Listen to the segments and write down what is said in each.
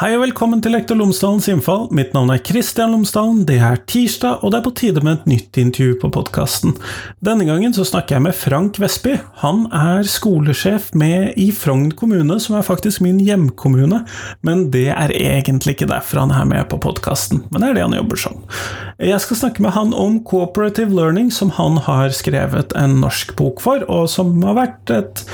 Hei og velkommen til Lektor Lomsdalens innfall. Mitt navn er Kristian Lomsdalen. Det er tirsdag, og det er på tide med et nytt intervju på podkasten. Denne gangen så snakker jeg med Frank Vestby. Han er skolesjef med i Frogn kommune, som er faktisk min hjemkommune. Men det er egentlig ikke derfor han er med på podkasten, men det er det han jobber som. Jeg skal snakke med han om cooperative learning, som han har skrevet en norsk bok for, og som har vært et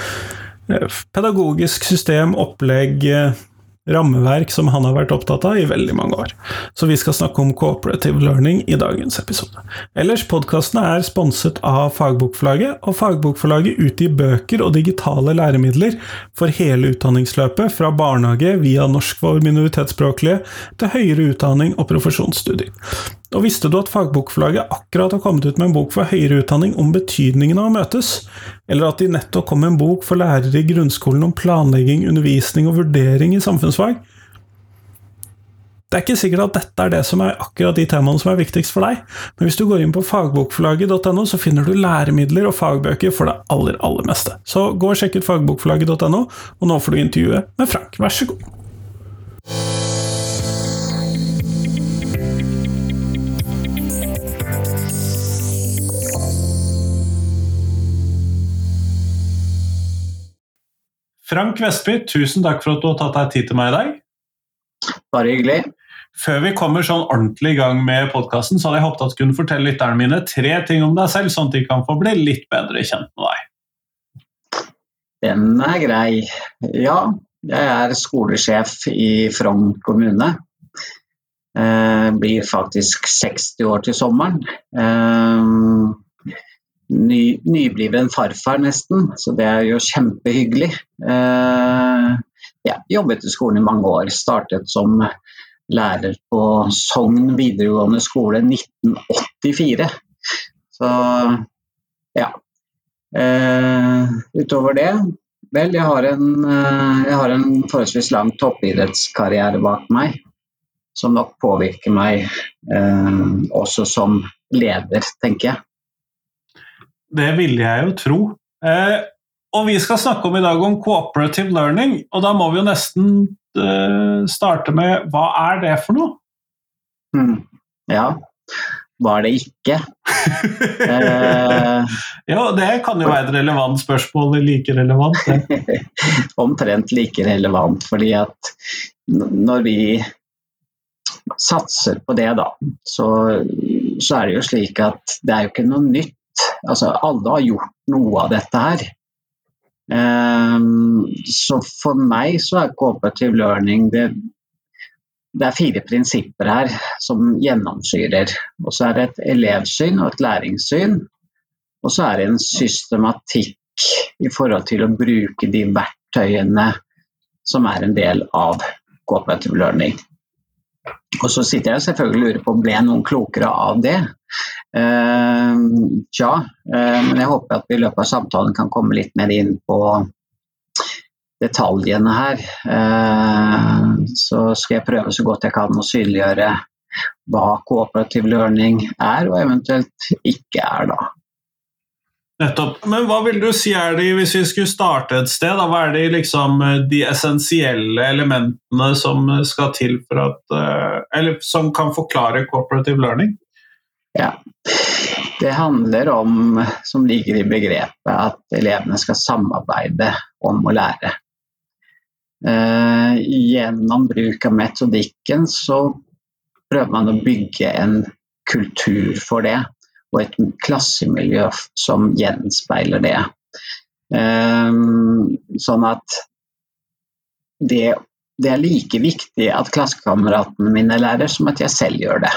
eh, pedagogisk system, opplegg eh, rammeverk som han har vært opptatt av i veldig mange år. Så vi skal snakke om cooperative learning i dagens episode. Ellers, podkastene er sponset av Fagbokforlaget, og Fagbokforlaget utgir bøker og digitale læremidler for hele utdanningsløpet, fra barnehage via norsk for minoritetsspråklige til høyere utdanning og profesjonsstudier. Og visste du at Fagbokforlaget akkurat har kommet ut med en bok for høyere utdanning om betydningen av å møtes? Eller at de nettopp kom en bok for lærere i grunnskolen om planlegging, undervisning og vurdering i samfunnsfag? Det er ikke sikkert at dette er det som er akkurat de temaene som er viktigst for deg, men hvis du går inn på fagbokforlaget.no, så finner du læremidler og fagbøker for det aller, aller meste. Så gå og sjekk ut fagbokforlaget.no, og nå får du intervjuet med Frank. Vær så god. Frank Vestby, tusen takk for at du har tatt deg tid til meg i dag. Bare hyggelig. Før vi kommer sånn ordentlig i gang med podkasten, så hadde jeg håpet at du kunne fortelle lytterne mine tre ting om deg selv, sånn at de kan få bli litt bedre kjent med deg. Den er grei. Ja, jeg er skolesjef i Frogn kommune. Eh, blir faktisk 60 år til sommeren. Eh, ny, nybliven farfar, nesten. Så det er jo kjempehyggelig. Eh, ja, jobbet i skolen i mange år. Startet som lærer på Sogn videregående skole 1984. Så ja. Eh, utover det Vel, jeg har, en, eh, jeg har en forholdsvis lang toppidrettskarriere bak meg. Som nok påvirker meg eh, også som leder, tenker jeg. Det ville jeg jo tro. Eh, og vi skal snakke om i dag om cooperative learning, og da må vi jo nesten eh, starte med hva er det for noe? Mm. Ja, hva er det ikke? eh, jo, det kan jo være et relevant spørsmål, like relevant. Omtrent like relevant, fordi at når vi satser på det, da, så, så er det jo slik at det er jo ikke noe nytt Altså, alle har gjort noe av dette her. Um, så for meg så er cooperative learning det, det er fire prinsipper her som gjennomsyrer. Og så er det et elevsyn og et læringssyn. Og så er det en systematikk i forhold til å bruke de verktøyene som er en del av cooperative learning. Og så sitter jeg selvfølgelig og lurer på ble noen klokere av det. Uh, tja, uh, men jeg håper at vi i løpet av samtalen kan komme litt mer inn på detaljene her. Uh, så skal jeg prøve så godt jeg kan å synliggjøre hva kooperativ learning er, og eventuelt ikke er, da. Nettopp. Men hva vil du si er de, hvis vi skulle starte et sted, da, hva er de, liksom, de essensielle elementene som skal til for at eh, Eller som kan forklare cooperative learning? Ja. Det handler om, som ligger i begrepet, at elevene skal samarbeide om å lære. Eh, gjennom bruk av metodikken så prøver man å bygge en kultur for det og et klassemiljø som gjenspeiler det. Um, sånn at det, det, er like viktig at klassekameratene mine lærer, som at jeg selv gjør det.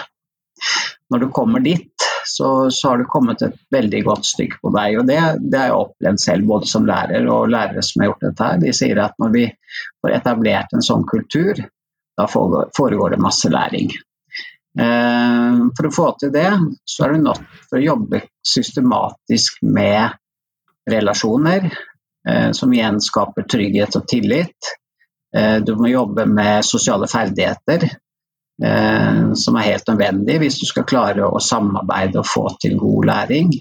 Når du kommer dit, så, så har du kommet et veldig godt stykke på vei. og Det, det har jeg opplevd selv, både som lærer og lærere som har gjort dette. her. De sier at når vi får etablert en sånn kultur, da foregår det masse læring. Eh, for å få til det, så er du nødt til å jobbe systematisk med relasjoner, eh, som igjen skaper trygghet og tillit. Eh, du må jobbe med sosiale ferdigheter, som er helt nødvendig hvis du skal klare å samarbeide og få til god læring.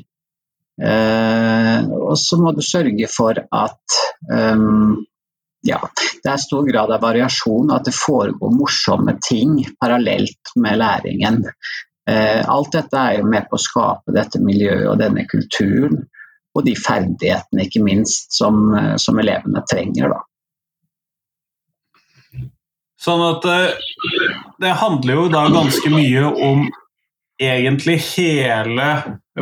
Og så må du sørge for at ja, det er stor grad av variasjon, at det foregår morsomme ting parallelt med læringen. Eh, alt dette er jo med på å skape dette miljøet og denne kulturen, og de ferdighetene ikke minst som, eh, som elevene trenger. Da. Sånn at det handler jo da ganske mye om egentlig hele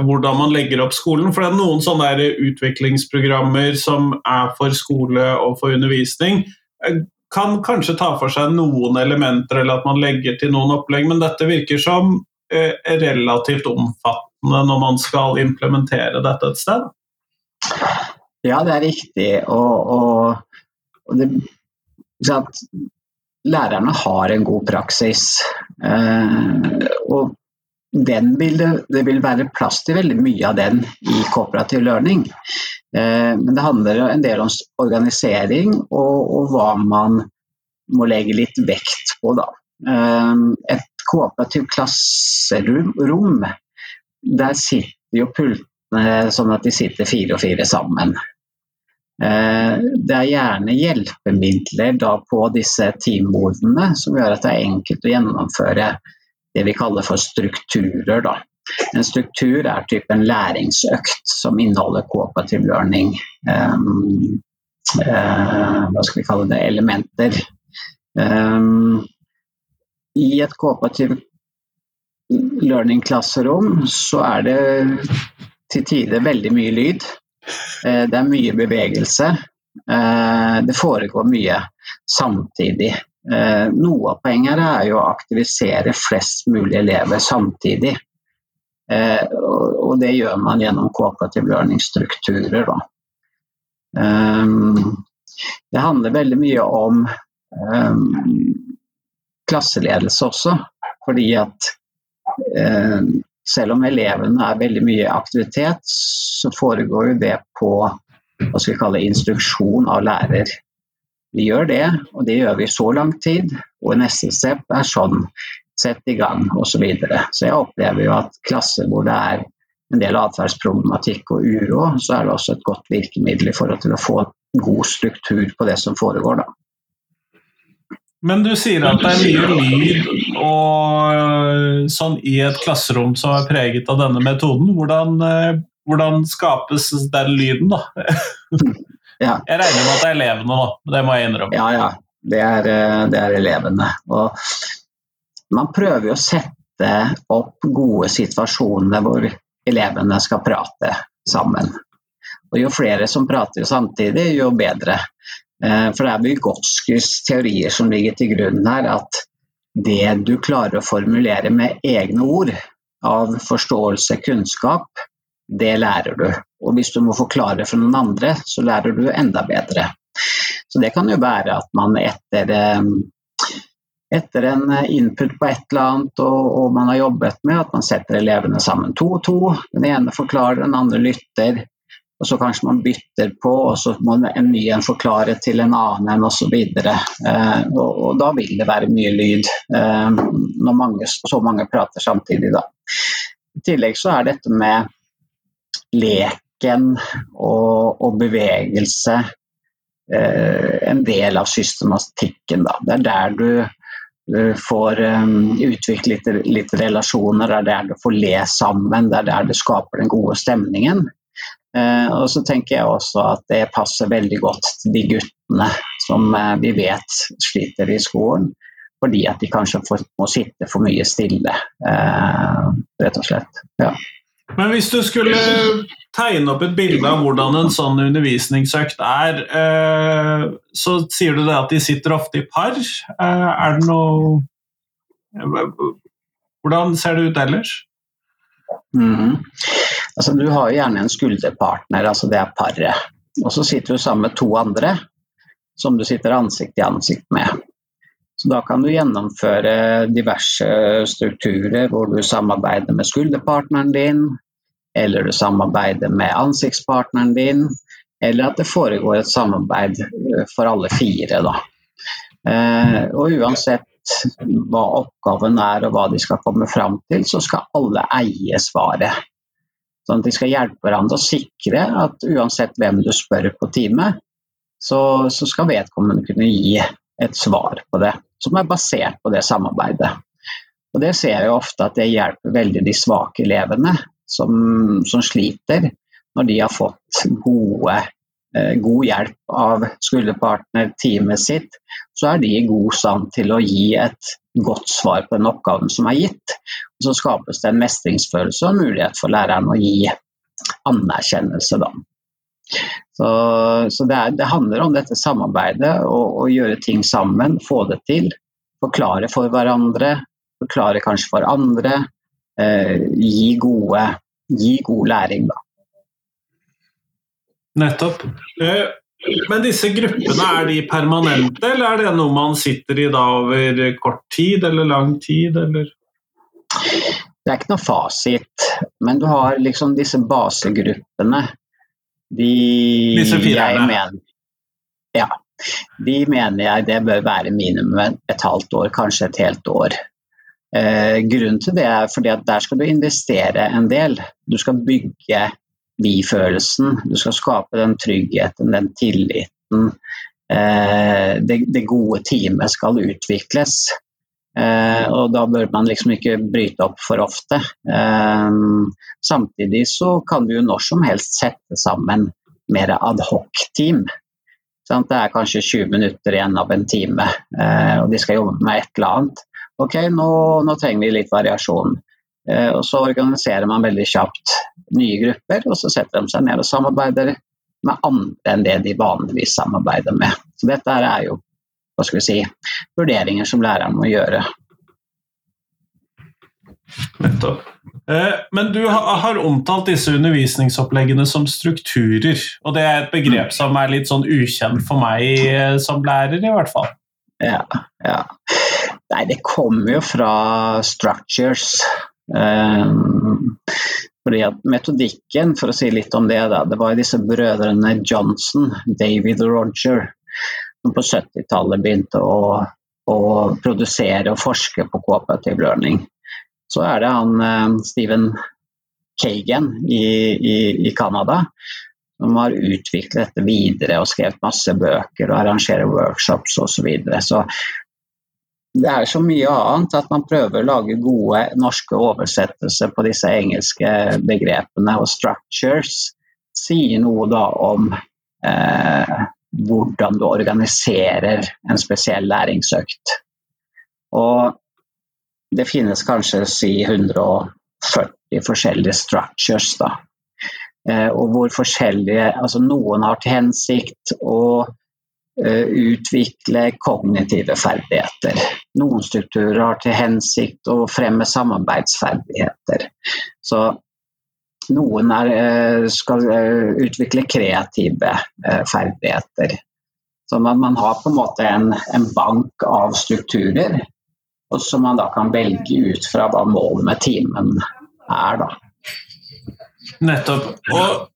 hvordan man legger opp skolen. For det er noen sånne utviklingsprogrammer som er for skole og for undervisning, eh, kan kanskje ta for seg noen elementer, eller at man legger til noen opplegg, men dette virker som eh, relativt omfattende når man skal implementere dette et sted? Ja, det er riktig. Og, og, og det, lærerne har en god praksis. Eh, og vil det, det, vil være plass til veldig mye av den i kooperativ learning. Eh, men det handler en del om organisering og, og, hva man må legge litt vekt på. Da. Eh, et kooperativt klasserom, der sitter jo pultene sånn at de sitter fire og fire sammen. Eh, det er gjerne hjelpemidler på disse teambordene som gjør at det er enkelt å gjennomføre det vi kaller for strukturer. Da. En struktur er typen læringsøkt som inneholder cooperative learning. Um, uh, hva skal vi kalle det elementer. Um, I et cooperative learning-klasserom så er det til tider veldig mye lyd. Uh, det er mye bevegelse. Uh, det foregår mye samtidig. Eh, noe av poenget er jo å aktivisere flest mulig elever samtidig. Eh, og det gjør man gjennom cooperative learning-strukturer. Eh, det handler veldig mye om klasseledelse også, fordi at selv om elevene er veldig mye aktivitet, så foregår det på hva skal vi kalle instruksjon av lærer. Vi gjør det, og det gjør vi så lang tid. Og neste step er sånn, sett i gang osv. Så, videre. så jeg opplever jo at klasser hvor det er en del atferdsproblematikk og uro, så er det også et godt virkemiddel i forhold til å få god struktur på det som foregår. da. Men du sier at det er mye lyd og sånn i et klasserom som er preget av denne metoden. Hvordan, eh, hvordan skapes den lyden, da? Ja. Jeg regner med at det er elevene, da. Det må jeg innrømme. Ja, ja. Det er, eh, det er elevene. Og man prøver jo å sette opp gode situasjoner hvor elevene skal prate sammen. Og jo flere som prater samtidig, jo bedre. Eh, for det er Vygotskys teorier som ligger til grunn her, at det du klarer å formulere med egne ord av forståelse, kunnskap, det lærer du. Og hvis du må forklare for noen andre, så lærer du enda bedre. Så det kan jo være at man etter, eh, etter en input på et eller annet og, og, man har jobbet med at man setter elevene sammen to og to. Den ene forklarer, den andre lytter. Og så kanskje man bytter på, og så må en ny en forklare til en annen osv. Eh, og, og da vil det være mye lyd eh, når mange, så mange prater samtidig. Da. I tillegg så er dette med leken og, og bevegelse eh, en del av systematikken. Da. Det er der du, får um, utviklet litt, litt, relasjoner, det er der du får le sammen, det er der du skaper den gode stemningen. Eh, og så tenker jeg også at det passer veldig godt til de guttene som eh, vi vet sliter i skolen. Fordi at de kanskje får, må sitte for mye stille, eh, rett og slett. Ja. Men hvis du skulle tegne opp et bilde av hvordan en sånn undervisningsøkt er, eh, så sier du det at de sitter ofte i par. Eh, er det noe Hvordan ser det ut ellers? Mm. Altså, du har jo gjerne en skulderpartner, altså det er paret. Og så sitter du sammen med to andre som du sitter ansikt i ansikt med. Da kan du gjennomføre diverse strukturer hvor du samarbeider med skulderpartneren din, eller du samarbeider med ansiktspartneren din, eller at det foregår et samarbeid eh, for alle fire. Da. Eh, og uansett hva oppgaven er og hva de skal komme fram til, så skal alle eie svaret. Sånn at de skal hjelpe hverandre og sikre at uansett hvem du spør på teamet, så, så skal vedkommende kunne gi et svar på det, som er basert på det samarbeidet. Og Det ser jeg ofte at det hjelper veldig de svake elevene som, som sliter, når de har fått gode, eh, god hjelp av skulderpartner, teamet sitt, så er de i god stand til å gi et godt svar på den oppgaven som er gitt. Og så skapes det en mestringsfølelse og mulighet for læreren å gi anerkjennelse. Da. Så, så det, er, det, handler om dette samarbeidet å gjøre ting sammen, få det til. Forklare for hverandre, forklare kanskje for andre. Eh, gi, gode, gi god læring, da. Nettopp. Eh, men disse gruppene, er de permanente, eller er det noe man sitter i da over kort tid eller lang tid, eller? Det er ikke noe fasit, men du har liksom disse basegruppene. De Disse firerne? ja. De mener jeg det bør være minimum et halvt år, kanskje et helt år. Eh, grunnen til det er fordi at der skal du investere en del. Du skal bygge vi-følelsen. Du skal skape den tryggheten, den tilliten. Eh, det, det, gode teamet skal utvikles. Eh, og da bør man liksom ikke bryte opp for ofte. Eh, samtidig så kan du jo når som helst sette sammen mer adhoc-team. Det er kanskje 20 minutter igjen av en time, eh, og de skal jobbe med et eller annet. Ok, nå, nå trenger vi litt variasjon. Eh, og så organiserer man veldig kjapt nye grupper, og så setter de seg ned og samarbeider med andre enn det de vanligvis samarbeider med. Så dette er jo hva skal vi si, vurderinger som læreren må gjøre. Nettopp. Eh, men du har omtalt disse undervisningsoppleggene som strukturer. Og det er et begrep som er litt sånn ukjent for meg eh, som lærer, i hvert fall. Ja, ja. Nei, det kommer jo fra structures. Um, fordi at Metodikken, for å si litt om det, da, det var disse brødrene Johnson, David og Roger, som på 70-tallet begynte å, å, produsere og forske på cooperative learning. Så er det han Steven Stephen Kagan i Canada som har utviklet dette videre og skrevet masse bøker og arrangerer workshops osv. Så, videre. så det er så mye annet at man prøver å lage gode norske oversettelser på disse engelske begrepene. Og 'structures' sier noe da om eh, hvordan du organiserer en spesiell læringsøkt. Og det finnes kanskje si 140 forskjellige 'structures'. da. Eh, og hvor forskjellige Altså noen har til hensikt å Eh, utvikle kognitive ferdigheter. Noen strukturer har til hensikt å fremme samarbeidsferdigheter. Så noen er, eh, skal eh, utvikle kreative ferdigheter. Så man, man har på en måte en, en bank av strukturer, og som man da kan velge ut fra hva målet med timen er. Da. Nettopp. Og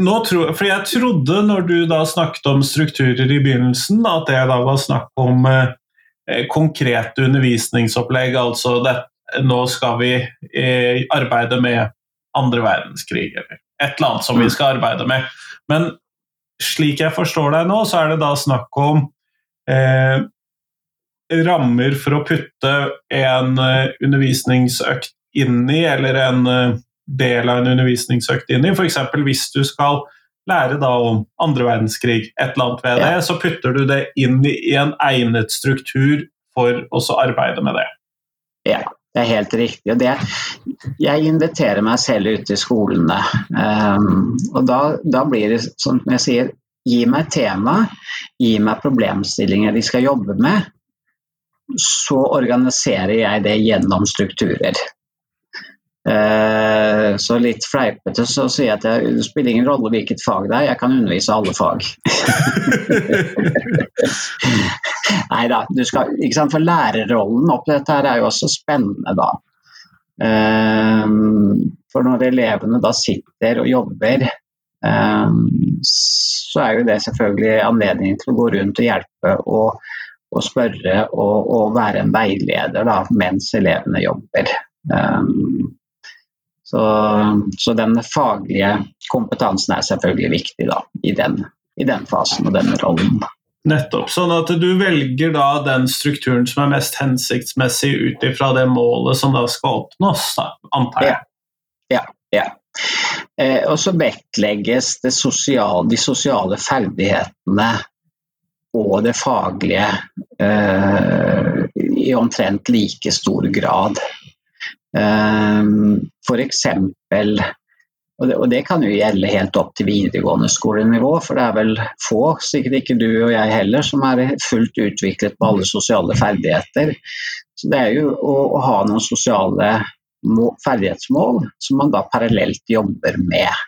nå tror, for jeg trodde når du da snakket om strukturer i begynnelsen, at det da var snakk om eh, eh konkrete undervisningsopplegg. Altså det, nå skal vi eh, arbeide med andre verdenskrig, eller et eller annet som vi mm. skal arbeide med. Men slik jeg forstår deg nå, så er det da snakk om eh, rammer for å putte en eh, undervisningsøkt inn i, eller en eh, del av en undervisningsøkt inn i. F.eks. hvis du skal lære da om andre verdenskrig, et eller annet ved det, så putter du det inn i en egnet struktur for å arbeide med det. Ja, det er helt riktig. Det, jeg inviterer meg selv ut i skolene. Um, og da, da, blir det som jeg sier, gi meg tema, gi meg problemstillinger de skal jobbe med. Så organiserer jeg det gjennom strukturer. Eh, så litt fleipete så sier jeg at det, det spiller ingen rolle hvilket fag det er, jeg kan undervise alle fag. Nei da, du skal, ikke sant? for lærerrollen oppi dette her er jo også spennende, da. Eh, for når elevene da sitter og jobber, eh, så er jo det selvfølgelig anledningen til å gå rundt og hjelpe og, og spørre og, og, være en veileder da, mens elevene jobber. Um, så, så, den faglige kompetansen er selvfølgelig viktig da, i den i den fasen og den rollen. Nettopp. Sånn at du velger da den strukturen som er mest hensiktsmessig ut ifra det målet som da skal oppnås, da, antar jeg. Ja. ja, ja. Eh, og så vektlegges sosiale, de sosiale ferdighetene og det faglige eh, i omtrent like stor grad. Eh, F.eks. Og og det kan jo gjelde helt opp til videregående skolenivå, for det er vel få, sikkert ikke du og jeg heller, som er fullt utviklet på alle sosiale ferdigheter. Så det er jo å, å ha noen sosiale ferdighetsmål som man da parallelt jobber med.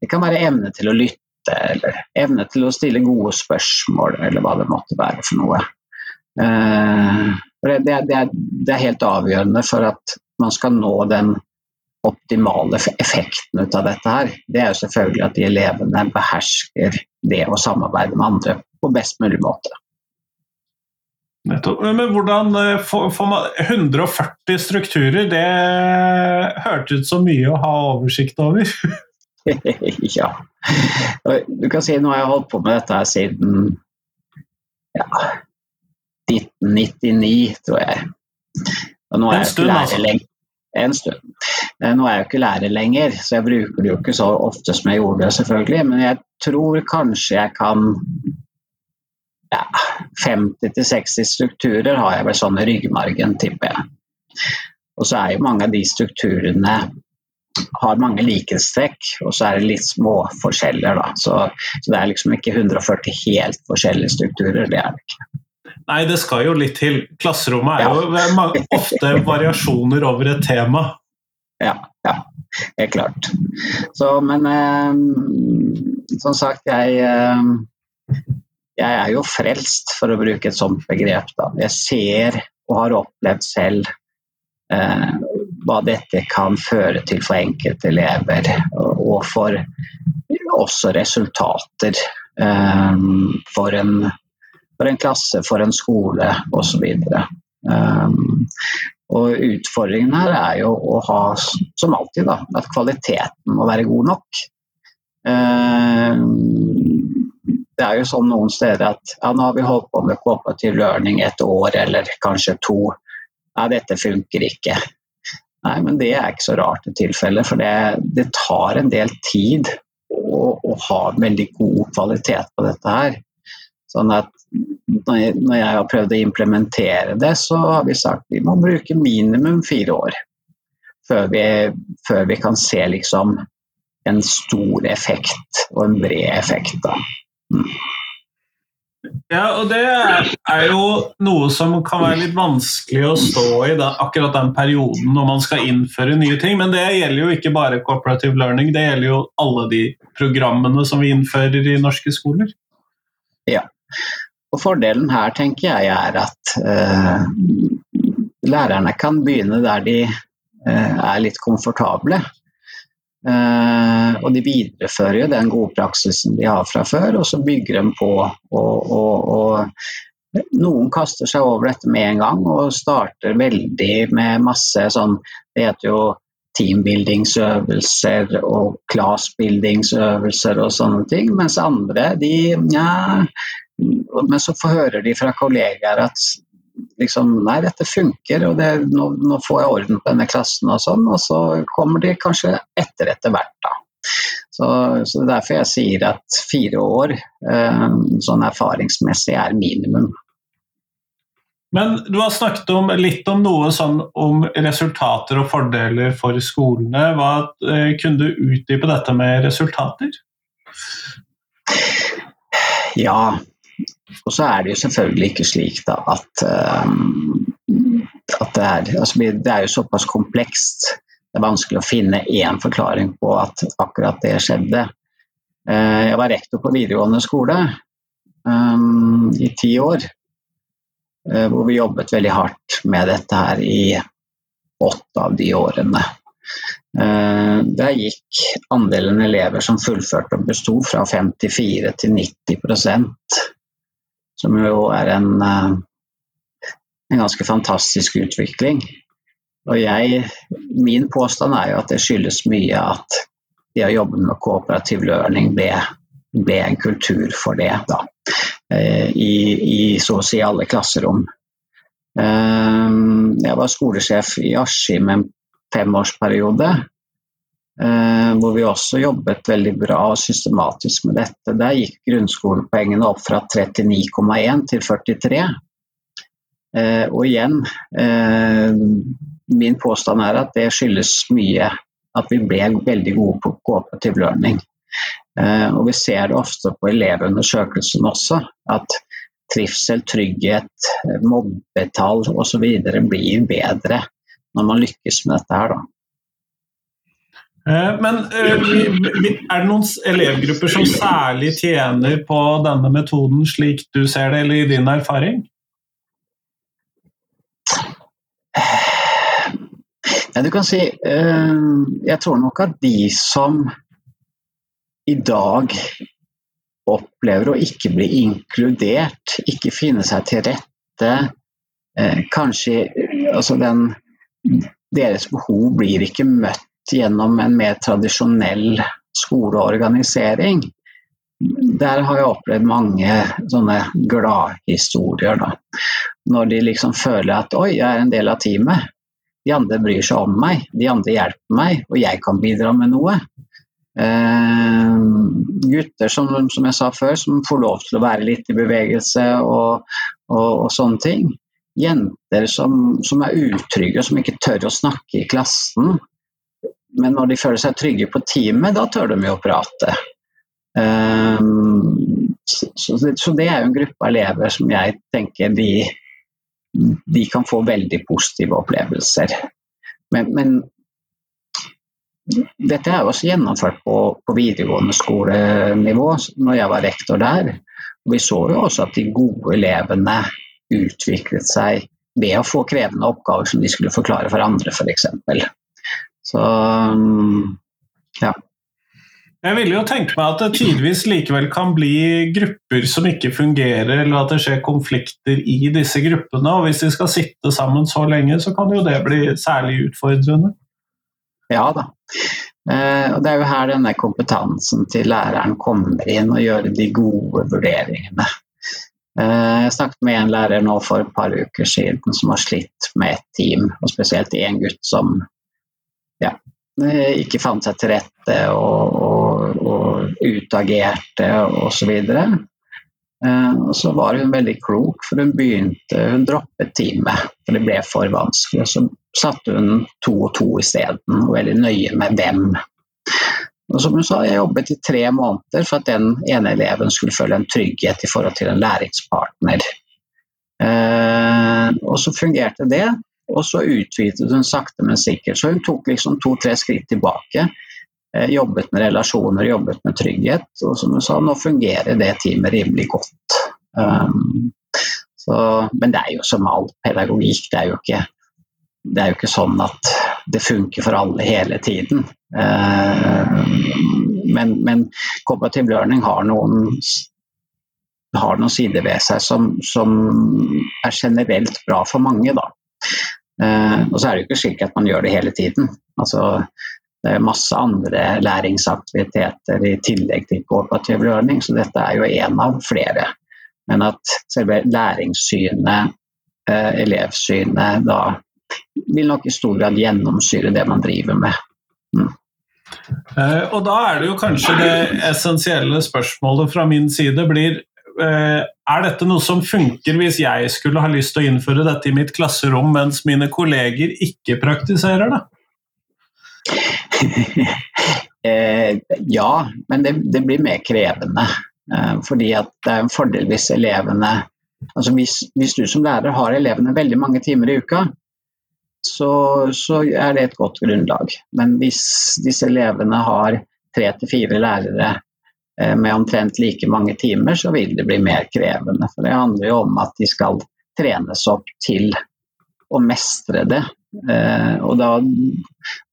Det kan være evne til å lytte, eller evne til å stille gode spørsmål, eller hva det måtte være for noe. Eh, er, det er helt avgjørende for at man skal nå den optimale effekten ut av dette her. Det er jo selvfølgelig at de elevene behersker det å samarbeide med andre på best mulig måte. Nettopp. Men hvordan eh, får man 140 strukturer, det hørtes ut så mye å ha oversikt over. ja. Du kan si nå har jeg holdt på med dette her siden ja, 1999, tror jeg. Nå er en stund, altså? En stund. Eh, nå er jeg jo ikke lærer lenger, så jeg bruker det jo ikke så ofte som jeg gjorde det, selvfølgelig. Men jeg tror kanskje jeg kan ja, 50-60 strukturer har jeg vel sånn i ryggmargen, tipper jeg. Og så er jo mange av de strukturene har mange likhetstrekk, og så er det litt små forskjeller, da. Så, så, det er liksom ikke 140 helt forskjellige strukturer, det er det ikke. Nei, det skal jo litt til. Klasserommet er ja. jo ofte variasjoner over et tema. Ja, ja. Helt klart. Så, men eh, som sagt, jeg eh, jeg er jo frelst, for å bruke et sånt begrep. Da. Jeg ser og har opplevd selv eh, hva dette kan føre til for enkelte elever, og for også resultater eh, for, en, for, en, klasse, for en skole osv. Um, og utfordringen her er jo å ha, som alltid, da, at kvaliteten må være god nok. Um, det er jo sånn noen steder at ja, nå har vi holdt på med cooperative learning et år eller kanskje to. Ja, dette funker ikke. Nei, men det er ikke så rart i tilfelle, for det, det, tar en del tid å, å, ha veldig god kvalitet på dette her. Sånn at når jeg, har prøvd å implementere det, så har vi sagt vi må bruke minimum fire år før vi, før vi kan se liksom en stor effekt og en bred effekt. Da. Ja, og det er jo noe som kan være litt vanskelig å stå i da, akkurat den perioden når man skal innføre nye ting. Men det gjelder jo ikke bare cooperative learning, det gjelder jo alle de programmene som vi innfører i norske skoler. Ja, og fordelen her tenker jeg er at eh, lærerne kan begynne der de eh, er litt komfortable. Eh, og de viderefører jo den gode praksisen de har fra før, og så bygger de på. Og, og, og noen kaster seg over dette med en gang og starter veldig med masse sånn Det heter jo teambuildingsøvelser og classbuildingsøvelser og sånne ting. Mens andre, de ja, Men så hører de fra kollegaer at liksom Nei, dette funker, og det, nå, nå, får jeg orden på denne klassen og sånn. Og så kommer de kanskje etter etter hvert, da. Så, så det er derfor jeg sier at fire år eh, sånn erfaringsmessig er minimum. Men du har snakket om, litt om noe sånn om resultater og fordeler for skolene. Hva, eh, kunne du utdype dette med resultater? Ja, og så er det jo selvfølgelig ikke slik da, at, um, at det, er, altså, det, er, jo såpass komplekst. Det er vanskelig å finne én forklaring på at akkurat det skjedde. Uh, jeg var rektor på videregående skole um, i ti år. Hvor vi jobbet veldig hardt med dette her i åtte av de årene. Der gikk andelen elever som fullførte og besto fra 54 til 90 som jo er en, eh, en ganske fantastisk utvikling. Og jeg, min påstand er jo at det skyldes mye at det å jobbe med kooperativ learning ble ble en kultur for det, da. I, i så å si alle klasserom. Jeg var skolesjef i Askim en femårsperiode. Hvor vi også jobbet veldig bra og systematisk med dette. Der gikk grunnskolepoengene opp fra 39,1 til 43. Og igjen, min påstand er at det skyldes mye at vi ble veldig gode på cooperative learning. Eh, og vi ser det ofte på elevundersøkelsen også, at trivsel, trygghet, mobbetall osv. blir bedre når man lykkes med dette her, da. Eh, men eh, er det noen elevgrupper som særlig tjener på denne metoden, slik du ser det, eller i din erfaring? Ja, du kan si eh, Jeg tror nok at de som i dag opplever å ikke bli inkludert, ikke finne seg til rette, kanskje altså den, Deres behov blir ikke møtt gjennom en mer tradisjonell skoleorganisering. Der har jeg opplevd mange sånne gladhistorier. Når de liksom føler at 'oi, jeg er en del av teamet'. De andre bryr seg om meg, de andre hjelper meg, og jeg kan bidra med noe. Eh, gutter som, som, jeg sa før, som får lov til å være litt i bevegelse og, og, og sånne ting. Jenter som, som, er utrygge og som ikke tør å snakke i klassen. Men når de føler seg trygge på teamet, da tør de jo å prate. Uh, så, det er jo en gruppe elever som jeg tenker de de kan få veldig positive opplevelser. Men, men dette er jo også gjennomført på, på, videregående skolenivå når jeg var rektor der. Vi så jo også at de gode elevene utviklet seg ved å få krevende oppgaver som de skulle forklare for andre, f.eks. Så ja. Jeg vil jo tenke meg at det tidvis likevel kan bli grupper som ikke fungerer, eller at det skjer konflikter i disse gruppene. og Hvis de skal sitte sammen så lenge, så kan jo det bli særlig utfordrende. Ja da. Eh, og Det er jo her denne kompetansen til læreren kommer inn og gjør de gode vurderingene. Eh, jeg snakket med en lærer nå for et par uker siden som har slitt med et team, og spesielt én gutt som ja, Eh, ikke fant seg til rette og, og, og utagerte osv. Og, og så var hun veldig klok, for hun begynte, hun droppet teamet. For det ble for vanskelig. Og Så satte hun to og to isteden, og veldig nøye med hvem. Og som hun sa, jeg jobbet i tre måneder for at den ene eleven skulle føle en trygghet i forhold til en læringspartner. Eh, og så fungerte det, og så utvidet hun sakte, men sikkert. Så hun tok liksom to-tre skritt tilbake. Eh, jobbet med relasjoner, jobbet med trygghet. Og som hun sa, nå fungerer det teamet rimelig godt. Um, så, men det er jo som all pedagogikk, det er jo ikke, det er jo ikke sånn at det funker for alle hele tiden. Um, men, men cooperative learning har noen har noen sider ved seg som, som er generelt bra for mange. Da. Eh, og så er det jo ikke slik at man gjør det hele tiden. Altså, det er masse andre læringsaktiviteter i tillegg til kooperativ learning, så dette er jo én av flere. Men at selve læringssynet, eh, elevsynet, da vil nok i stor grad gjennomsyre det man driver med. Mm. Eh, og da er det jo kanskje det essensielle spørsmålet fra min side blir er dette noe som funker hvis jeg skulle ha lyst til å innføre dette i mitt klasserom, mens mine kolleger ikke praktiserer det? Eh, ja, men det, det, blir mer krevende. Eh, fordi at det er en fordel hvis elevene altså hvis, hvis, du som lærer har elevene veldig mange timer i uka, så, så er det et godt grunnlag. Men hvis disse elevene har tre til fire lærere Eh, med omtrent like mange timer, så vil det bli mer krevende. For det handler jo om at de skal trenes opp til å mestre det. Eh, og da,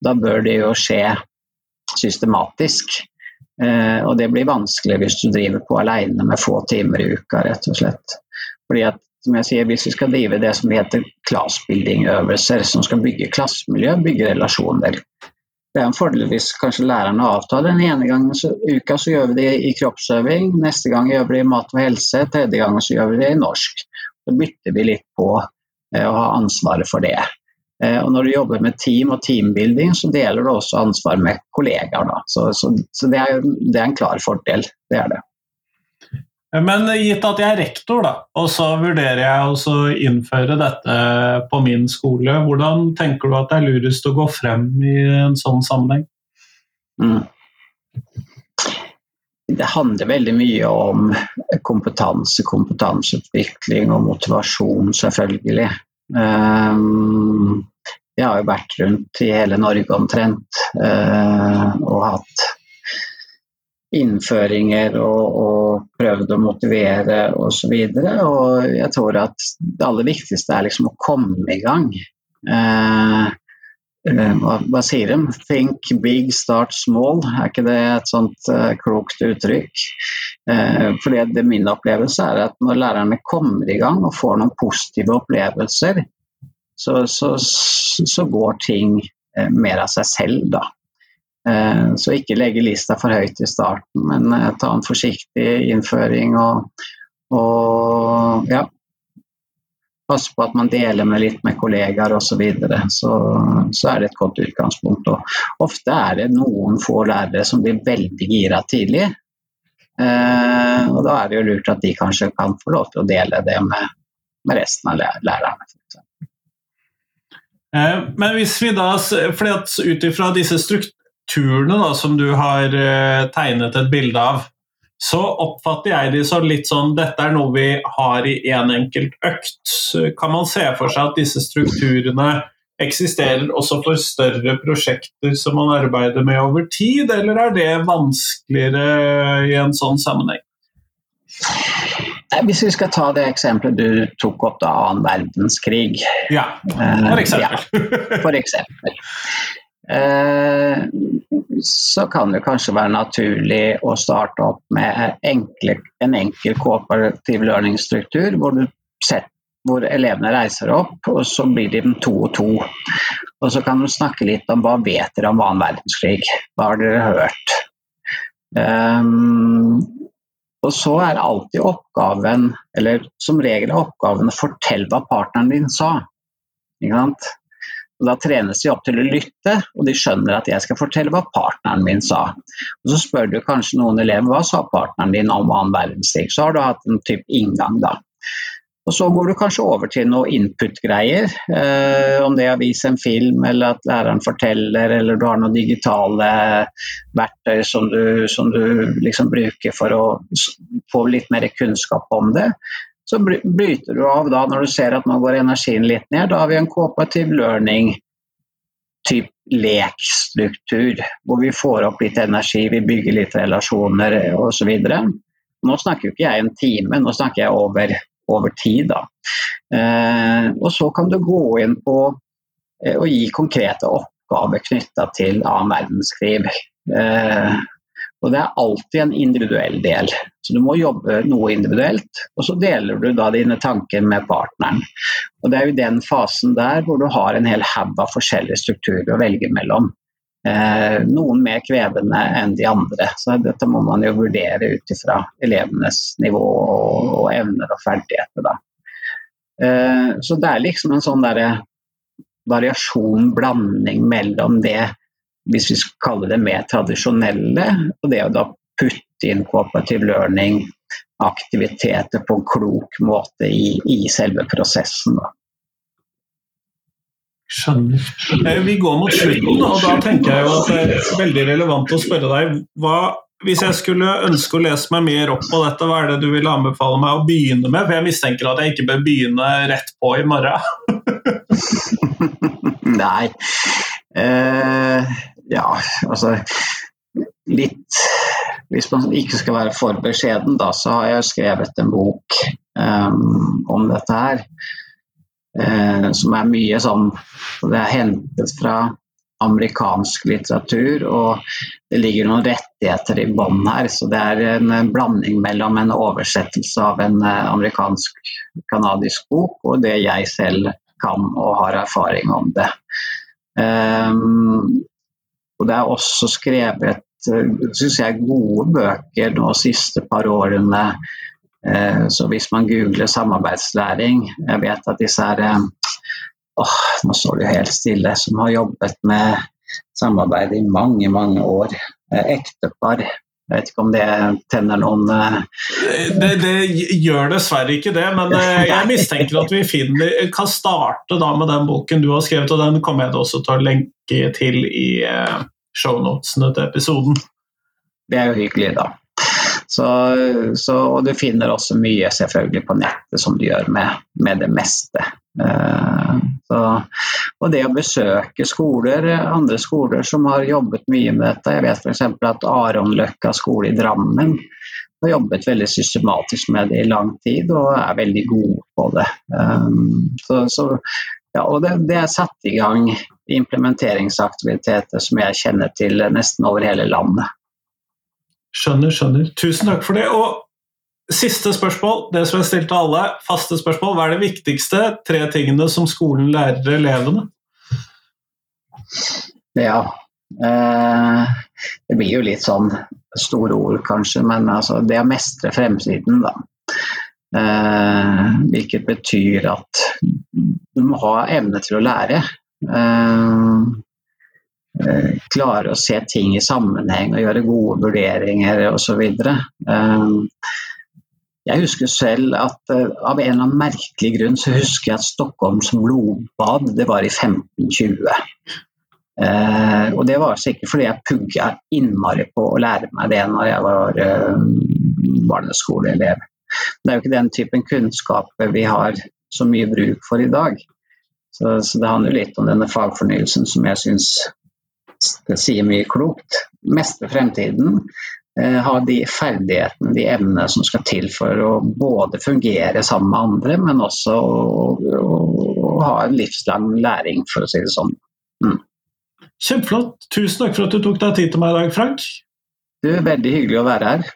da bør det jo skje systematisk. Eh, og det blir vanskelig hvis du driver på alene med få timer i uka, rett og slett. Fordi at som jeg sier, Hvis vi skal drive det som heter classbuilding-øvelser, som skal bygge klassemiljø, bygge relasjoner, det er en fordel hvis kanskje lærerne avtaler. Den ene gangen så, uka så gjør vi det i kroppsøving, neste gang gjør vi det i mat og helse, tredje gang så gjør vi det i norsk. Så bytter vi litt på eh, å ha ansvaret for det. Eh, og når du jobber med team og teambuilding, så deler du også ansvar med kollegaer. Så, så, så det, er, det, er, en klar fordel. Det er det. Men gitt at jeg er rektor, da, og så vurderer jeg å innføre dette på min skole, hvordan tenker du at det er lurest å gå frem i en sånn sammenheng? Mm. Det handler veldig mye om kompetanse, kompetanseutvikling og motivasjon, selvfølgelig. Um, jeg har jo vært rundt i hele Norge omtrent uh, og hatt innføringer og, og prøvd å motivere osv. Og, så og jeg tror at det aller viktigste er liksom å komme i gang. Eh, eh, hva, hva, sier de? Think big, start small. Er ikke det et sånt eh, klokt uttrykk? Eh, for det, det min opplevelse er at når lærerne kommer i gang og får noen positive opplevelser, så, så, så går ting eh, mer av seg selv, da. Eh, så ikke legge lista for høyt i starten, men eh, ta en forsiktig innføring og, og ja, passe på at man deler med litt med kollegaer osv. Så, videre. så så er det et godt utgangspunkt. Og ofte er det noen få lærere som blir veldig gira tidlig. Eh, og da er det jo lurt at de kanskje kan få lov til å dele det med, med resten av lærerne. Eh, men hvis vi da, fordi at Ut ifra disse turene da, som du har uh, tegnet et bilde av, så oppfatter jeg de som litt sånn Dette er noe vi har i én en enkelt økt. Kan man se for seg at disse strukturene eksisterer også for større prosjekter som man arbeider med over tid, eller er det vanskeligere i en sånn sammenheng? Hvis vi skal ta det eksempelet du tok opp, da, annen verdenskrig. Ja, for eksempel. ja, for eksempel. Eh, så kan det kanskje være naturlig å starte opp med enkle, en enkel kooperativ learning-struktur, hvor, hvor, elevene reiser opp, og så blir de to og to. Og så kan du snakke litt om hva vet dere om annen verdenskrig, hva har dere hørt? Um, og så er alltid oppgaven, eller som regel er oppgaven å fortelle hva partneren din sa. Ikke sant? Og Da trenes de opp til å lytte, og de skjønner at jeg skal fortelle hva partneren min sa. Og Så spør du kanskje noen elever hva sa partneren din om annen verdenskrig. Så har du hatt en type inngang, da. Og Så går du kanskje over til noe input-greier. Eh, om det er å vise en film, eller at læreren forteller, eller du har noen digitale verktøy som du, som du liksom bruker for å få litt mer kunnskap om det. Så bryter du av da når du ser at nå går energien litt ned. Da har vi en cooperative learning type lekstruktur, hvor vi får opp litt energi, vi bygger litt relasjoner osv. Nå snakker jo ikke jeg en time, nå snakker jeg over, over tid. da. Eh, og så kan du gå inn på eh, å gi konkrete oppgaver knytta til annen verdenskrig. Eh, og det er alltid en individuell del. Så du må jobbe noe individuelt, og så deler du da dine tanker med partneren. Og det er jo den fasen der hvor du har en hel haug av forskjellige strukturer å velge mellom. Eh, noen mer krevende enn de andre. Så dette må man jo vurdere ut ifra elevenes nivå og, og, evner og ferdigheter. Da. Eh, så det er liksom en sånn derre variasjon, blanding mellom det hvis vi skal kalle det mer tradisjonelle, og det å da putte inn cooperative learning, aktiviteter på en klok måte i, i selve prosessen. Da. Skjønner. Eh, vi går mot slutten, og da tenker jeg jo at det er veldig relevant å spørre deg hva hvis jeg skulle ønske å lese meg mer opp på dette, hva er det du vil anbefale meg å begynne med? For jeg mistenker at jeg ikke bør begynne rett på i morgen. Nei. Uh, ja, altså litt Hvis man ikke skal være for beskjeden, da, så har jeg skrevet en bok um, om dette her. Eh, som er mye sånn Det er hentet fra amerikansk litteratur, og det ligger noen rettigheter i bånn her. Så det er en blanding mellom en oversettelse av en eh, amerikansk-canadisk bok og det jeg selv kan og har erfaring om det. Um, Og det er også skrevet synes jeg, gode bøker de siste par årene. Så hvis man googler samarbeidslæring Jeg vet at disse her oh, Nå står det helt stille. Som har jobbet med samarbeid i mange, mange år. Ektepar jeg vet ikke om det tenner noen uh... det, det, gjør dessverre ikke det, men uh, jeg mistenker at vi finner, kan starte med den boken du har skrevet, og den kommer jeg også til å lenke til i uh, shownotene til episoden. Det er jo hyggelig, da. Så, så, og du finner også mye selvfølgelig på nettet, som du gjør med, med det meste. Uh, så, og det å besøke skoler, andre skoler som har jobbet mye med dette. Jeg vet f.eks. at Aronløkka skole i Drammen har jobbet veldig systematisk med det i lang tid og er veldig gode på det. Um, så, så, ja, og det, det, er satt i gang implementeringsaktiviteter som jeg kjenner til nesten over hele landet. Skjønner, skjønner. Tusen takk for det. Og Siste spørsmål, det som jeg stilte alle. Faste spørsmål. Hva er det viktigste tre tingene som skolen lærer elevene? Ja eh, Det blir jo litt sånn store ord, kanskje, men altså, det å mestre fremtiden, da. Eh, hvilket betyr at du må ha evne til å lære. Eh, eh klare å se ting i sammenheng og gjøre gode vurderinger osv. Eh, jeg husker selv at uh, av en eller annen merkelig grunn så husker jeg at Stockholms blodbad det var i 1520. Uh, eh, og det var sikkert fordi jeg pugga innmari på å lære meg det når jeg var uh, barneskoleelev. Det er jo ikke den typen kunnskap vi har så mye bruk for i dag. Så, så det handler litt om denne fagfornyelsen som jeg syns sier mye klokt. Mestre fremtiden, ha de ferdighetene, de evnene som skal til for å både fungere sammen med andre, men også å, å, å ha en livslang læring, for å si det sånn. Mm. Kjempeflott. Tusen takk for at du tok deg tid til meg i dag, Frank. Du, veldig hyggelig å være her.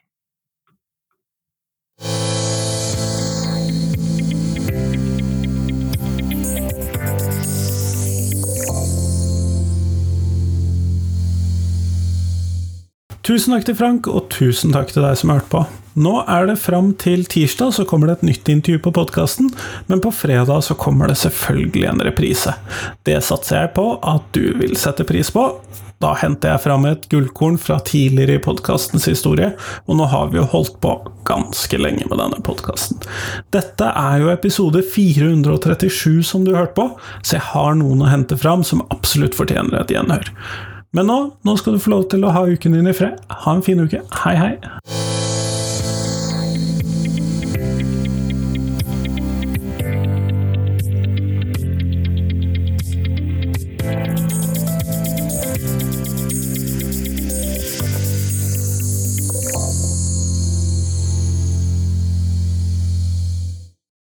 Tusen takk til Frank, og tusen takk til deg som har hørt på. Nå er det fram til tirsdag, så kommer det et nytt intervju på podkasten, men på fredag så kommer det selvfølgelig en reprise. Det satser jeg på at du vil sette pris på. Da henter jeg fram et gullkorn fra tidligere i podkastens historie, og nå har vi jo holdt på ganske lenge med denne podkasten. Dette er jo episode 437 som du hørte på, så jeg har noen å hente fram som absolutt fortjener et gjenhør. Men nå, nå skal du få lov til å ha uken din i fred. Ha en fin uke. Hei, hei.